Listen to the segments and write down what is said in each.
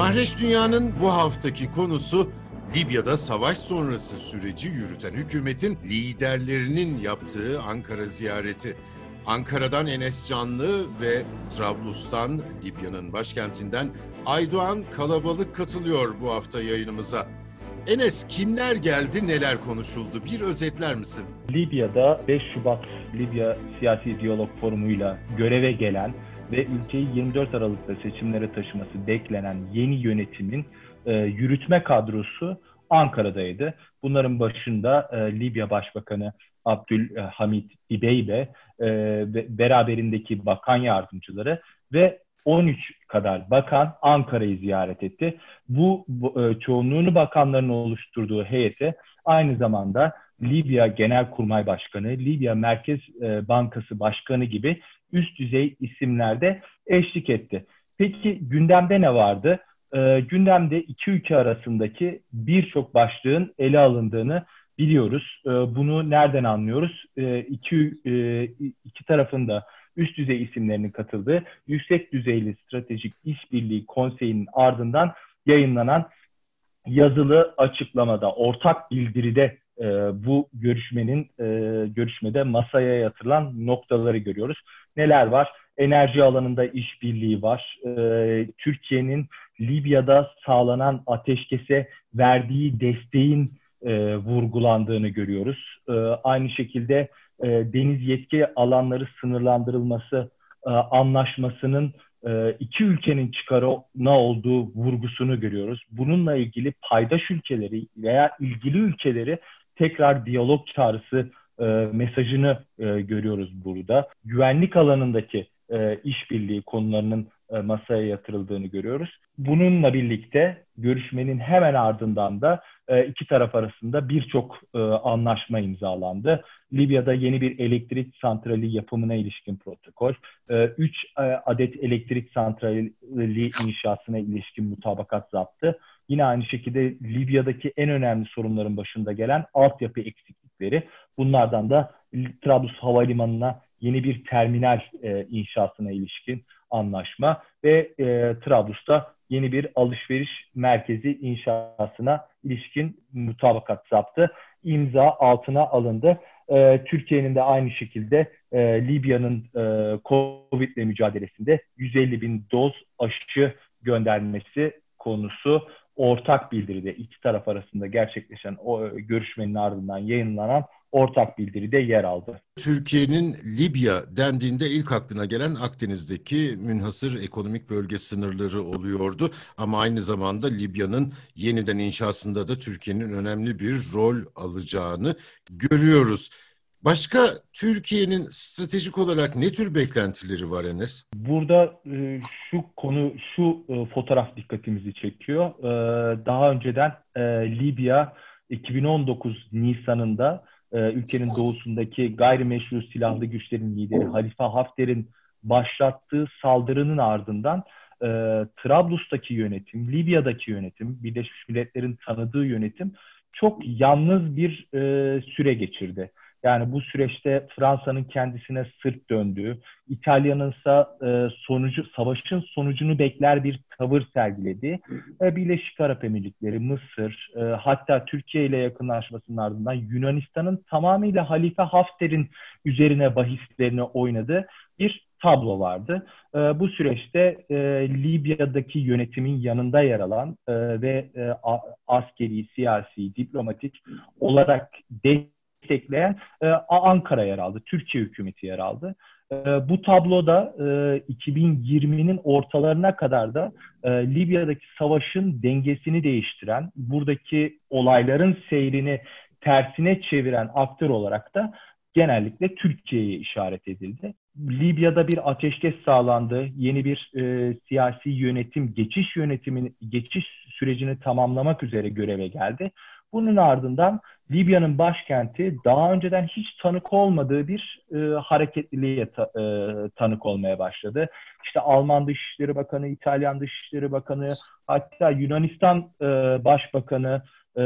Mahreç Dünya'nın bu haftaki konusu Libya'da savaş sonrası süreci yürüten hükümetin liderlerinin yaptığı Ankara ziyareti. Ankara'dan Enes Canlı ve Trablus'tan Libya'nın başkentinden Aydoğan kalabalık katılıyor bu hafta yayınımıza. Enes kimler geldi neler konuşuldu bir özetler misin? Libya'da 5 Şubat Libya Siyasi Diyalog Forumu'yla göreve gelen ve ülkeyi 24 Aralık'ta seçimlere taşıması beklenen yeni yönetimin e, yürütme kadrosu Ankara'daydı. Bunların başında e, Libya Başbakanı Abdülhamit İbeybe e, ve beraberindeki bakan yardımcıları ve 13 kadar bakan Ankara'yı ziyaret etti. Bu, bu e, çoğunluğunu bakanların oluşturduğu heyete aynı zamanda Libya Genelkurmay Başkanı, Libya Merkez e, Bankası Başkanı gibi üst düzey isimlerde eşlik etti. Peki gündemde ne vardı? E, gündemde iki ülke arasındaki birçok başlığın ele alındığını biliyoruz. E, bunu nereden anlıyoruz? E, iki, e, iki tarafında üst düzey isimlerinin katıldığı Yüksek Düzeyli Stratejik İşbirliği Konseyi'nin ardından yayınlanan yazılı açıklamada, ortak bildiride e, bu görüşmenin e, görüşmede masaya yatırılan noktaları görüyoruz. Neler var? Enerji alanında işbirliği var. E, Türkiye'nin Libya'da sağlanan ateşkese verdiği desteğin e, vurgulandığını görüyoruz. E, aynı şekilde e, deniz yetki alanları sınırlandırılması e, anlaşmasının e, iki ülkenin çıkarına olduğu vurgusunu görüyoruz. Bununla ilgili paydaş ülkeleri veya ilgili ülkeleri tekrar diyalog çağrısı e, mesajını e, görüyoruz burada. Güvenlik alanındaki e, işbirliği konularının e, masaya yatırıldığını görüyoruz. Bununla birlikte görüşmenin hemen ardından da e, iki taraf arasında birçok e, anlaşma imzalandı. Libya'da yeni bir elektrik santrali yapımına ilişkin protokol, üç adet elektrik santrali inşasına ilişkin mutabakat zaptı. Yine aynı şekilde Libya'daki en önemli sorunların başında gelen altyapı eksiklikleri. Bunlardan da Trablus Havalimanı'na yeni bir terminal e, inşasına ilişkin anlaşma ve e, Trablus'ta yeni bir alışveriş merkezi inşasına ilişkin mutabakat zaptı. imza altına alındı. E, Türkiye'nin de aynı şekilde e, Libya'nın e, Covid ile mücadelesinde 150 bin doz aşı göndermesi konusu ortak bildiride iki taraf arasında gerçekleşen o e, görüşmenin ardından yayınlanan ortak bildiride yer aldı. Türkiye'nin Libya dendiğinde ilk aklına gelen Akdeniz'deki münhasır ekonomik bölge sınırları oluyordu. Ama aynı zamanda Libya'nın yeniden inşasında da Türkiye'nin önemli bir rol alacağını görüyoruz. Başka Türkiye'nin stratejik olarak ne tür beklentileri var Enes? Burada e, şu konu, şu e, fotoğraf dikkatimizi çekiyor. E, daha önceden e, Libya 2019 Nisan'ında e, ülkenin doğusundaki gayrimeşru silahlı güçlerin lideri Halife Hafter'in başlattığı saldırının ardından e, Trablus'taki yönetim, Libya'daki yönetim, Birleşmiş Milletler'in tanıdığı yönetim çok yalnız bir e, süre geçirdi. Yani bu süreçte Fransa'nın kendisine sırt döndüğü, İtalya'nın ise e, sonucu savaşın sonucunu bekler bir tavır sergilediği, e, Birleşik Arap Emirlikleri, Mısır, e, hatta Türkiye ile yakınlaşmasının ardından Yunanistan'ın tamamıyla Halife Hafter'in üzerine bahislerini oynadığı bir tablo vardı. E, bu süreçte e, Libya'daki yönetimin yanında yer alan e, ve e, askeri, siyasi, diplomatik olarak destek destekleyen e, Ankara yer aldı. Türkiye hükümeti yer aldı. E, bu tabloda e, 2020'nin ortalarına kadar da e, Libya'daki savaşın dengesini değiştiren, buradaki olayların seyrini tersine çeviren aktör olarak da genellikle Türkiye'ye işaret edildi. Libya'da bir ateşkes sağlandı. Yeni bir e, siyasi yönetim, geçiş yönetimin geçiş sürecini tamamlamak üzere göreve geldi. Bunun ardından Libya'nın başkenti daha önceden hiç tanık olmadığı bir e, hareketliliğe ta, e, tanık olmaya başladı. İşte Alman Dışişleri Bakanı, İtalyan Dışişleri Bakanı, hatta Yunanistan e, Başbakanı, e,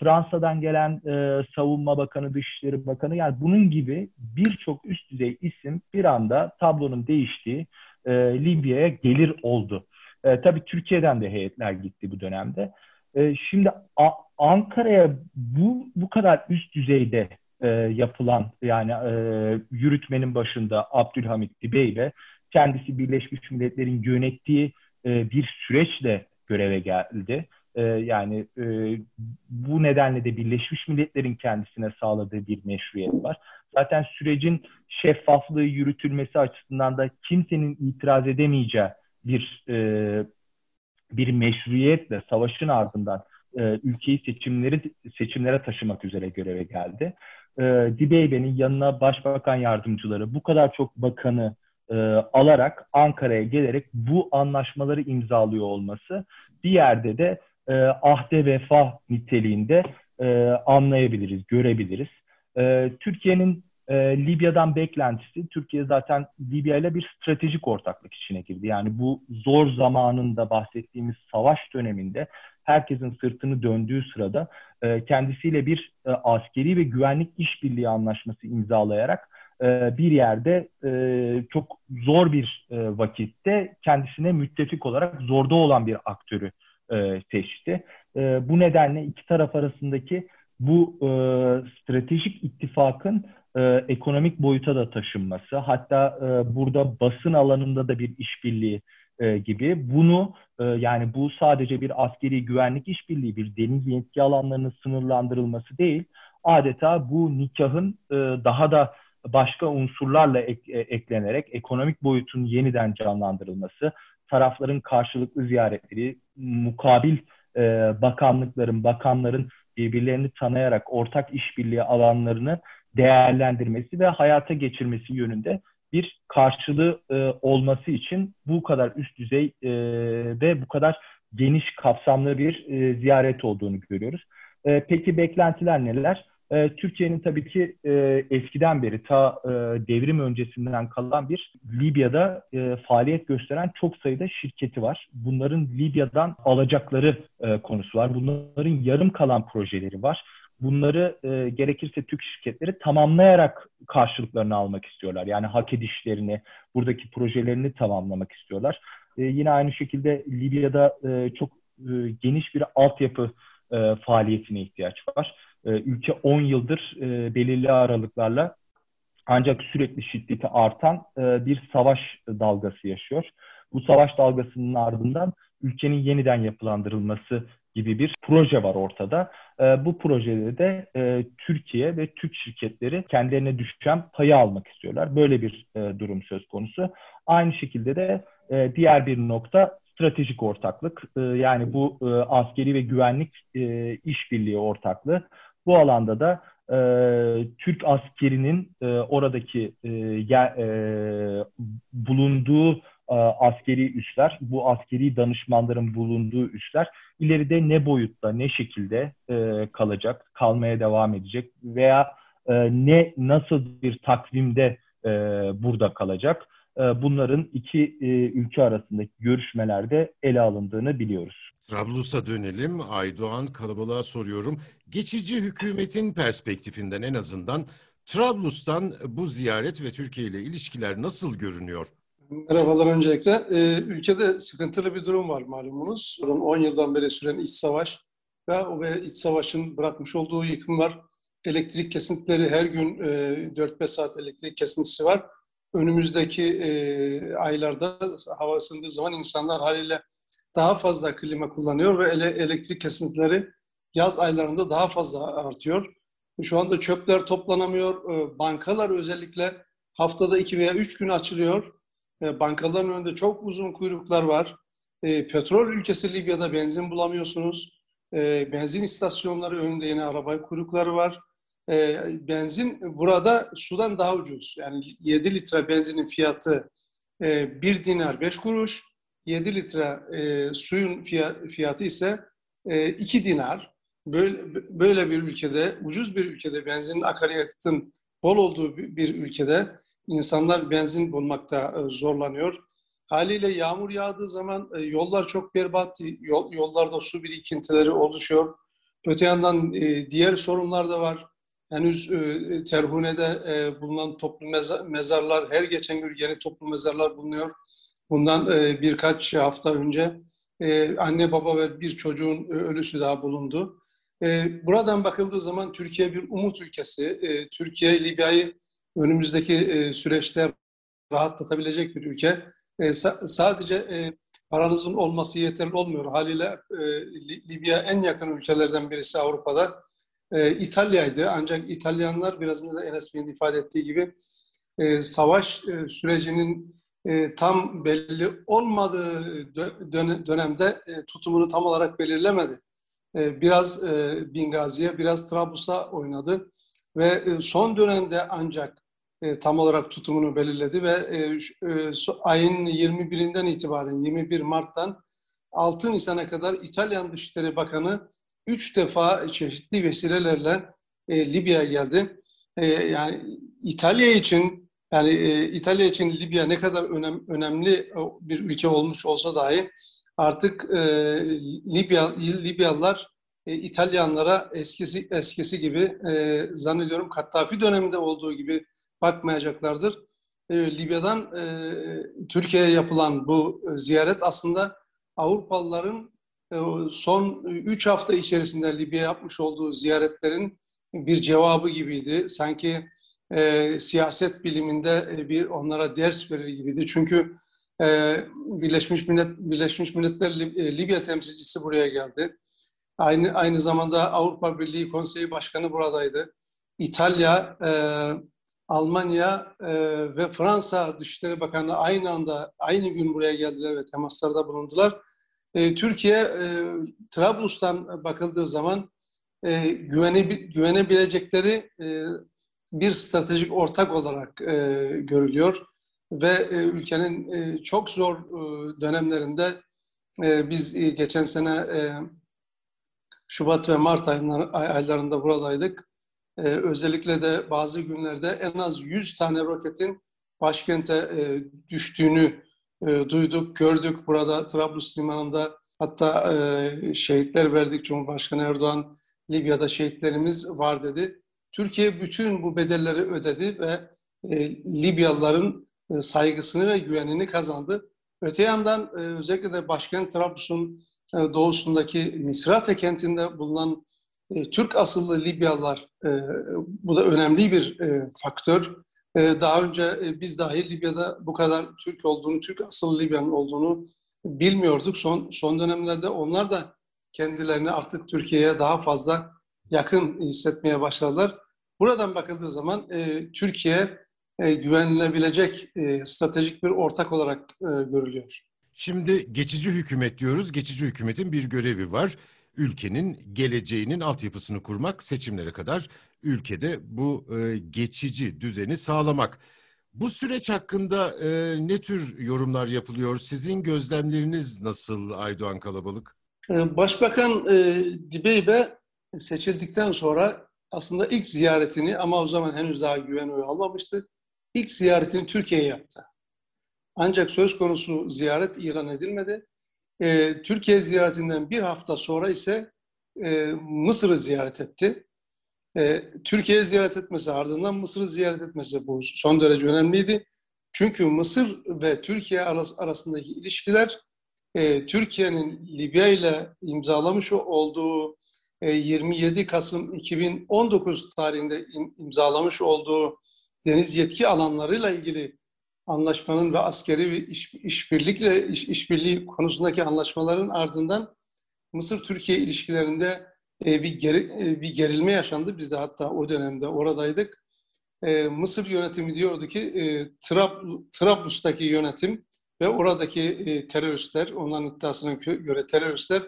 Fransa'dan gelen e, Savunma Bakanı, Dışişleri Bakanı yani bunun gibi birçok üst düzey isim bir anda tablonun değiştiği e, Libya'ya gelir oldu. E, tabii Türkiye'den de heyetler gitti bu dönemde. E, şimdi Ankara'ya bu bu kadar üst düzeyde e, yapılan yani e, yürütmenin başında Abdülhamit Dibey kendisi Birleşmiş Milletler'in yönettiği e, bir süreçle göreve geldi. E, yani e, bu nedenle de Birleşmiş Milletler'in kendisine sağladığı bir meşruiyet var. Zaten sürecin şeffaflığı yürütülmesi açısından da kimsenin itiraz edemeyeceği bir e, bir meşruiyetle savaşın ardından e, ülkeyi seçimleri seçimlere taşımak üzere göreve geldi. E, Dibeybe'nin yanına başbakan yardımcıları bu kadar çok bakanı e, alarak Ankara'ya gelerek bu anlaşmaları imzalıyor olması bir yerde de e, ahde vefa niteliğinde e, anlayabiliriz, görebiliriz. E, Türkiye'nin e, Libya'dan beklentisi, Türkiye zaten Libya ile bir stratejik ortaklık içine girdi. Yani bu zor zamanında bahsettiğimiz savaş döneminde herkesin sırtını döndüğü sırada e, kendisiyle bir e, askeri ve güvenlik işbirliği anlaşması imzalayarak e, bir yerde e, çok zor bir e, vakitte kendisine müttefik olarak zorda olan bir aktörü e, seçti. E, bu nedenle iki taraf arasındaki bu e, stratejik ittifakın e, ekonomik boyuta da taşınması, hatta e, burada basın alanında da bir işbirliği e, gibi. Bunu e, yani bu sadece bir askeri güvenlik işbirliği, bir deniz yetki alanlarının sınırlandırılması değil, adeta bu nikahın e, daha da başka unsurlarla ek, e, eklenerek ekonomik boyutun yeniden canlandırılması, tarafların karşılıklı ziyaretleri, mukabil e, bakanlıkların, bakanların birbirlerini tanıyarak ortak işbirliği alanlarını değerlendirmesi ve hayata geçirmesi yönünde bir karşılığı e, olması için bu kadar üst düzey e, ve bu kadar geniş kapsamlı bir e, ziyaret olduğunu görüyoruz. E, peki beklentiler neler? E, Türkiye'nin tabii ki e, eskiden beri ta e, devrim öncesinden kalan bir Libya'da e, faaliyet gösteren çok sayıda şirketi var. Bunların Libya'dan alacakları e, konusu var. Bunların yarım kalan projeleri var bunları e, gerekirse Türk şirketleri tamamlayarak karşılıklarını almak istiyorlar. Yani hak edişlerini, buradaki projelerini tamamlamak istiyorlar. E, yine aynı şekilde Libya'da e, çok e, geniş bir altyapı e, faaliyetine ihtiyaç var. E, ülke 10 yıldır e, belirli aralıklarla ancak sürekli şiddeti artan e, bir savaş dalgası yaşıyor. Bu savaş dalgasının ardından ülkenin yeniden yapılandırılması gibi bir proje var ortada. E, bu projede de e, Türkiye ve Türk şirketleri kendilerine düşen payı almak istiyorlar. Böyle bir e, durum söz konusu. Aynı şekilde de e, diğer bir nokta stratejik ortaklık. E, yani bu e, askeri ve güvenlik e, işbirliği ortaklığı. Bu alanda da e, Türk askerinin e, oradaki e, e, bulunduğu e, askeri üsler, bu askeri danışmanların bulunduğu üsler ileride ne boyutta, ne şekilde e, kalacak, kalmaya devam edecek veya e, ne nasıl bir takvimde e, burada kalacak? E, bunların iki e, ülke arasındaki görüşmelerde ele alındığını biliyoruz. Trablus'a dönelim. Aydoğan kalabalığa soruyorum. Geçici hükümetin perspektifinden en azından Trablus'tan bu ziyaret ve Türkiye ile ilişkiler nasıl görünüyor? Merhabalar öncelikle. Ee, ülkede sıkıntılı bir durum var malumunuz. 10 yıldan beri süren iç savaş ve o ve iç savaşın bırakmış olduğu yıkım var. Elektrik kesintileri her gün e, 4-5 saat elektrik kesintisi var. Önümüzdeki e, aylarda hava ısındığı zaman insanlar haliyle daha fazla klima kullanıyor ve ele, elektrik kesintileri yaz aylarında daha fazla artıyor. Şu anda çöpler toplanamıyor. E, bankalar özellikle haftada 2 veya 3 gün açılıyor e, bankaların önünde çok uzun kuyruklar var. E, petrol ülkesi Libya'da benzin bulamıyorsunuz. E, benzin istasyonları önünde yine araba kuyrukları var. E, benzin burada sudan daha ucuz. Yani 7 litre benzinin fiyatı e, 1 dinar 5 kuruş. 7 litre suyun fiyatı ise e, 2 dinar. Böyle, böyle bir ülkede, ucuz bir ülkede, benzinin akaryakıtın bol olduğu bir ülkede insanlar benzin bulmakta e, zorlanıyor. Haliyle yağmur yağdığı zaman e, yollar çok berbat, yollarda su birikintileri oluşuyor. Öte yandan e, diğer sorunlar da var. Henüz Terhune'de bulunan toplu mezarlar, her geçen gün yeni toplu mezarlar bulunuyor. Bundan birkaç hafta önce anne baba ve bir çocuğun ölüsü daha bulundu. Buradan bakıldığı zaman Türkiye bir umut ülkesi. Türkiye Libya'yı önümüzdeki e, süreçte rahatlatabilecek bir ülke. E, sa- sadece e, paranızın olması yeterli olmuyor. Haliyle Libya en yakın ülkelerden birisi Avrupa'da. İtalya'ydı ancak İtalyanlar biraz önce Enes Bey'in ifade ettiği gibi savaş sürecinin tam belli olmadığı dön- dönemde tutumunu tam olarak belirlemedi. Biraz Bingazi'ye, biraz Trablus'a oynadı ve son dönemde ancak e, tam olarak tutumunu belirledi ve e, e, ayın 21'inden itibaren 21 Mart'tan 6 Nisan'a kadar İtalyan Dışişleri Bakanı üç defa çeşitli vesilelerle e, Libya'ya geldi. E, yani İtalya için yani e, İtalya için Libya ne kadar önem, önemli bir ülke olmuş olsa dahi artık e, Libya Libyalılar e, İtalyanlara eskisi eskisi gibi e, zannediyorum Kaddafi döneminde olduğu gibi bakmayacaklardır. E, Libya'dan e, Türkiye'ye yapılan bu ziyaret aslında Avrupalıların e, son üç hafta içerisinde Libya yapmış olduğu ziyaretlerin bir cevabı gibiydi. Sanki e, siyaset biliminde e, bir onlara ders verir gibiydi. Çünkü e, Birleşmiş Millet Birleşmiş Milletler e, Libya temsilcisi buraya geldi. Aynı aynı zamanda Avrupa Birliği Konseyi Başkanı buradaydı. İtalya, e, Almanya e, ve Fransa Dışişleri Bakanı aynı anda aynı gün buraya geldiler ve temaslarda bulundular. E, Türkiye e, Trablus'tan bakıldığı zaman e, güvene, güvenebilecekleri e, bir stratejik ortak olarak e, görülüyor ve e, ülkenin e, çok zor e, dönemlerinde e, biz e, geçen sene e, Şubat ve Mart aylarında buradaydık. E, özellikle de bazı günlerde en az 100 tane roketin başkente e, düştüğünü e, duyduk, gördük. Burada Trablus Limanı'nda hatta e, şehitler verdik. Cumhurbaşkanı Erdoğan Libya'da şehitlerimiz var dedi. Türkiye bütün bu bedelleri ödedi ve e, Libyalıların e, saygısını ve güvenini kazandı. Öte yandan e, özellikle de başkent Trablus'un e, doğusundaki Misrate kentinde bulunan e, Türk asıllı Libyalılar, e, bu da önemli bir e, faktör. E, daha önce e, biz dahi Libya'da bu kadar Türk olduğunu, Türk asıllı Libyanın olduğunu bilmiyorduk. Son, son dönemlerde onlar da kendilerini artık Türkiye'ye daha fazla yakın hissetmeye başladılar. Buradan bakıldığı zaman e, Türkiye e, güvenilebilecek e, stratejik bir ortak olarak e, görülüyor. Şimdi geçici hükümet diyoruz. Geçici hükümetin bir görevi var. Ülkenin geleceğinin altyapısını kurmak, seçimlere kadar ülkede bu e, geçici düzeni sağlamak. Bu süreç hakkında e, ne tür yorumlar yapılıyor? Sizin gözlemleriniz nasıl Aydoğan Kalabalık? E, Başbakan e, Dibeybe seçildikten sonra aslında ilk ziyaretini ama o zaman henüz daha güven oyu almamıştı. İlk ziyaretini Türkiye'ye yaptı. Ancak söz konusu ziyaret ilan edilmedi. E, Türkiye ziyaretinden bir hafta sonra ise e, Mısır'ı ziyaret etti. E, Türkiye'yi ziyaret etmesi ardından Mısır'ı ziyaret etmesi bu son derece önemliydi. Çünkü Mısır ve Türkiye arasındaki ilişkiler e, Türkiye'nin Libya ile imzalamış olduğu 27 e, Kasım 2019 tarihinde imzalamış olduğu deniz yetki alanlarıyla ilgili anlaşmanın ve askeri iş, işbirlikle iş, işbirliği konusundaki anlaşmaların ardından Mısır-Türkiye ilişkilerinde e, bir, geri, e, bir gerilme yaşandı. Biz de hatta o dönemde oradaydık. E, Mısır yönetimi diyordu ki e, Trab, Trablus'taki yönetim ve oradaki e, teröristler, onların iddiasına göre teröristler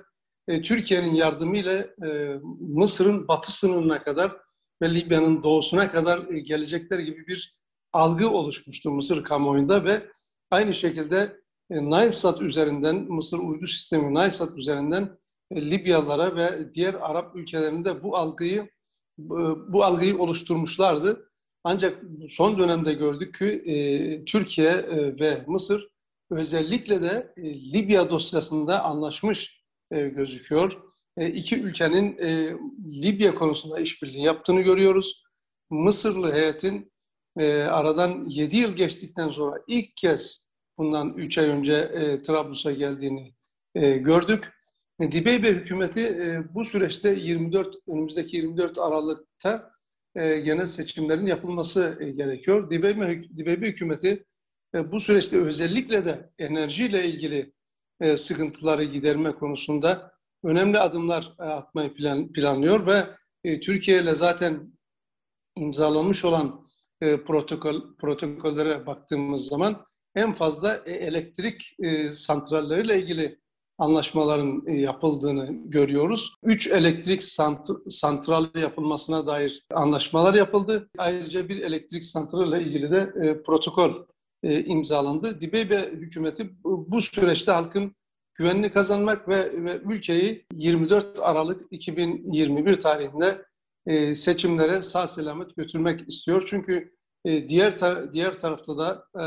e, Türkiye'nin yardımıyla e, Mısır'ın batı sınırına kadar ve Libya'nın doğusuna kadar e, gelecekler gibi bir algı oluşmuştu Mısır kamuoyunda ve aynı şekilde e, Nilesat üzerinden, Mısır uydu sistemi Nilesat üzerinden e, Libyalılara ve diğer Arap ülkelerinde bu algıyı bu algıyı oluşturmuşlardı. Ancak son dönemde gördük ki e, Türkiye ve Mısır özellikle de Libya dosyasında anlaşmış gözüküyor. İki ülkenin Libya konusunda işbirliği yaptığını görüyoruz. Mısırlı heyetin e, aradan 7 yıl geçtikten sonra ilk kez bundan 3 ay önce e, Trablus'a geldiğini e, gördük. E, Dibeybe hükümeti e, bu süreçte 24 önümüzdeki 24 Aralık'ta e, genel seçimlerin yapılması e, gerekiyor. Dibeybe, Dibeybe hükümeti e, bu süreçte özellikle de enerjiyle ilgili e, sıkıntıları giderme konusunda önemli adımlar e, atmayı plan, planlıyor ve e, Türkiye ile zaten imzalanmış olan e, protokol protokollere baktığımız zaman en fazla e, elektrik e, santralleriyle ilgili anlaşmaların e, yapıldığını görüyoruz. Üç elektrik sant santral yapılmasına dair anlaşmalar yapıldı. Ayrıca bir elektrik santralle ilgili de e, protokol e, imzalandı. Dibeybe hükümeti bu, süreçte halkın güvenini kazanmak ve, ve ülkeyi 24 Aralık 2021 tarihinde e, seçimlere sağ selamet götürmek istiyor. Çünkü e, diğer tar- diğer tarafta da e,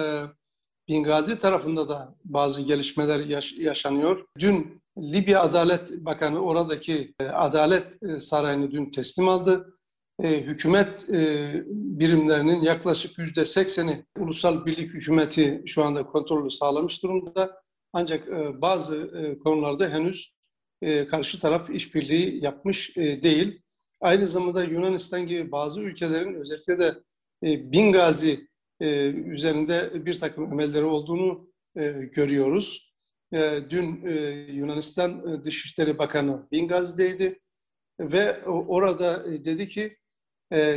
Bingazi tarafında da bazı gelişmeler yaş- yaşanıyor. Dün Libya Adalet Bakanı oradaki e, Adalet e, Sarayı'nı dün teslim aldı. E, hükümet e, birimlerinin yaklaşık yüzde sekseni ulusal birlik hükümeti şu anda kontrolü sağlamış durumda. Ancak e, bazı e, konularda henüz e, karşı taraf işbirliği yapmış e, değil. Aynı zamanda Yunanistan gibi bazı ülkelerin özellikle de e, Bingazi e, üzerinde bir takım emelleri olduğunu e, görüyoruz. E, dün Yunanistan Dışişleri Bakanı Bingazi'deydi ve orada dedi ki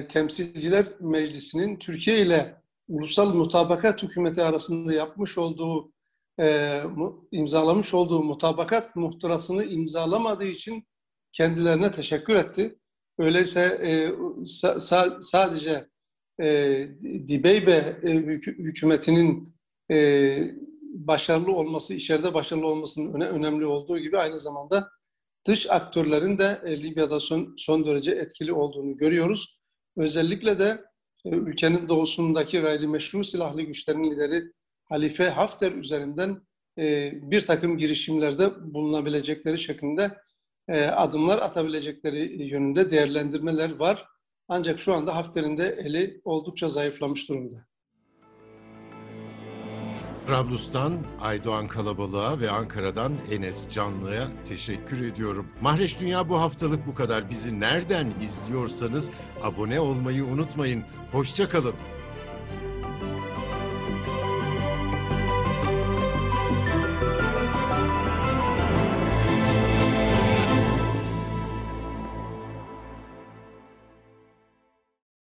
Temsilciler Meclisi'nin Türkiye ile Ulusal Mutabakat Hükümeti arasında yapmış olduğu imzalamış olduğu mutabakat muhtırasını imzalamadığı için kendilerine teşekkür etti. Öyleyse e, sa- sa- sadece e, Dibeybe e, hükü- hükümetinin e, başarılı olması, içeride başarılı olmasının öne, önemli olduğu gibi aynı zamanda dış aktörlerin de e, Libya'da son, son derece etkili olduğunu görüyoruz. Özellikle de e, ülkenin doğusundaki gayrimeşru silahlı güçlerin lideri Halife Hafter üzerinden e, bir takım girişimlerde bulunabilecekleri şeklinde e, adımlar atabilecekleri yönünde değerlendirmeler var. Ancak şu anda Hafter'in de eli oldukça zayıflamış durumda. Trablus'tan Aydoğan Kalabalığa ve Ankara'dan Enes Canlı'ya teşekkür ediyorum. Mahreç Dünya bu haftalık bu kadar. Bizi nereden izliyorsanız abone olmayı unutmayın. Hoşça kalın.